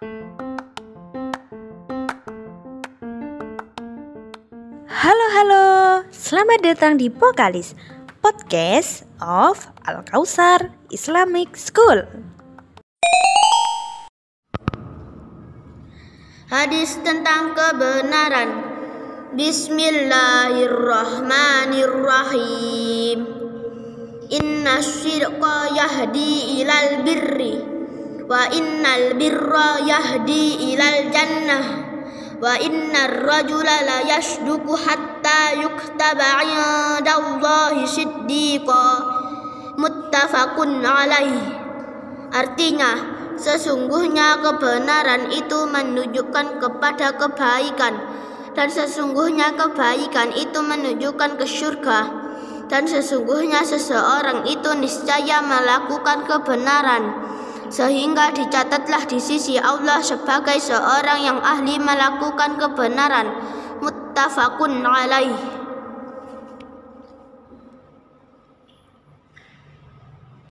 Halo halo, selamat datang di Pokalis Podcast of Al Kausar Islamic School. Hadis tentang kebenaran. Bismillahirrahmanirrahim. Inna syirqa yahdi ilal birri wa innal birra yahdi ilal jannah. Wa innar rajula la yashduku hatta yuktaba 'indallahi siddiqa. Muttafaqun alaihi artinya Sesungguhnya kebenaran itu menunjukkan kepada kebaikan dan sesungguhnya kebaikan itu menunjukkan ke surga dan sesungguhnya seseorang itu niscaya melakukan kebenaran sehingga dicatatlah di sisi Allah sebagai seorang yang ahli melakukan kebenaran. Muttafaqun alaih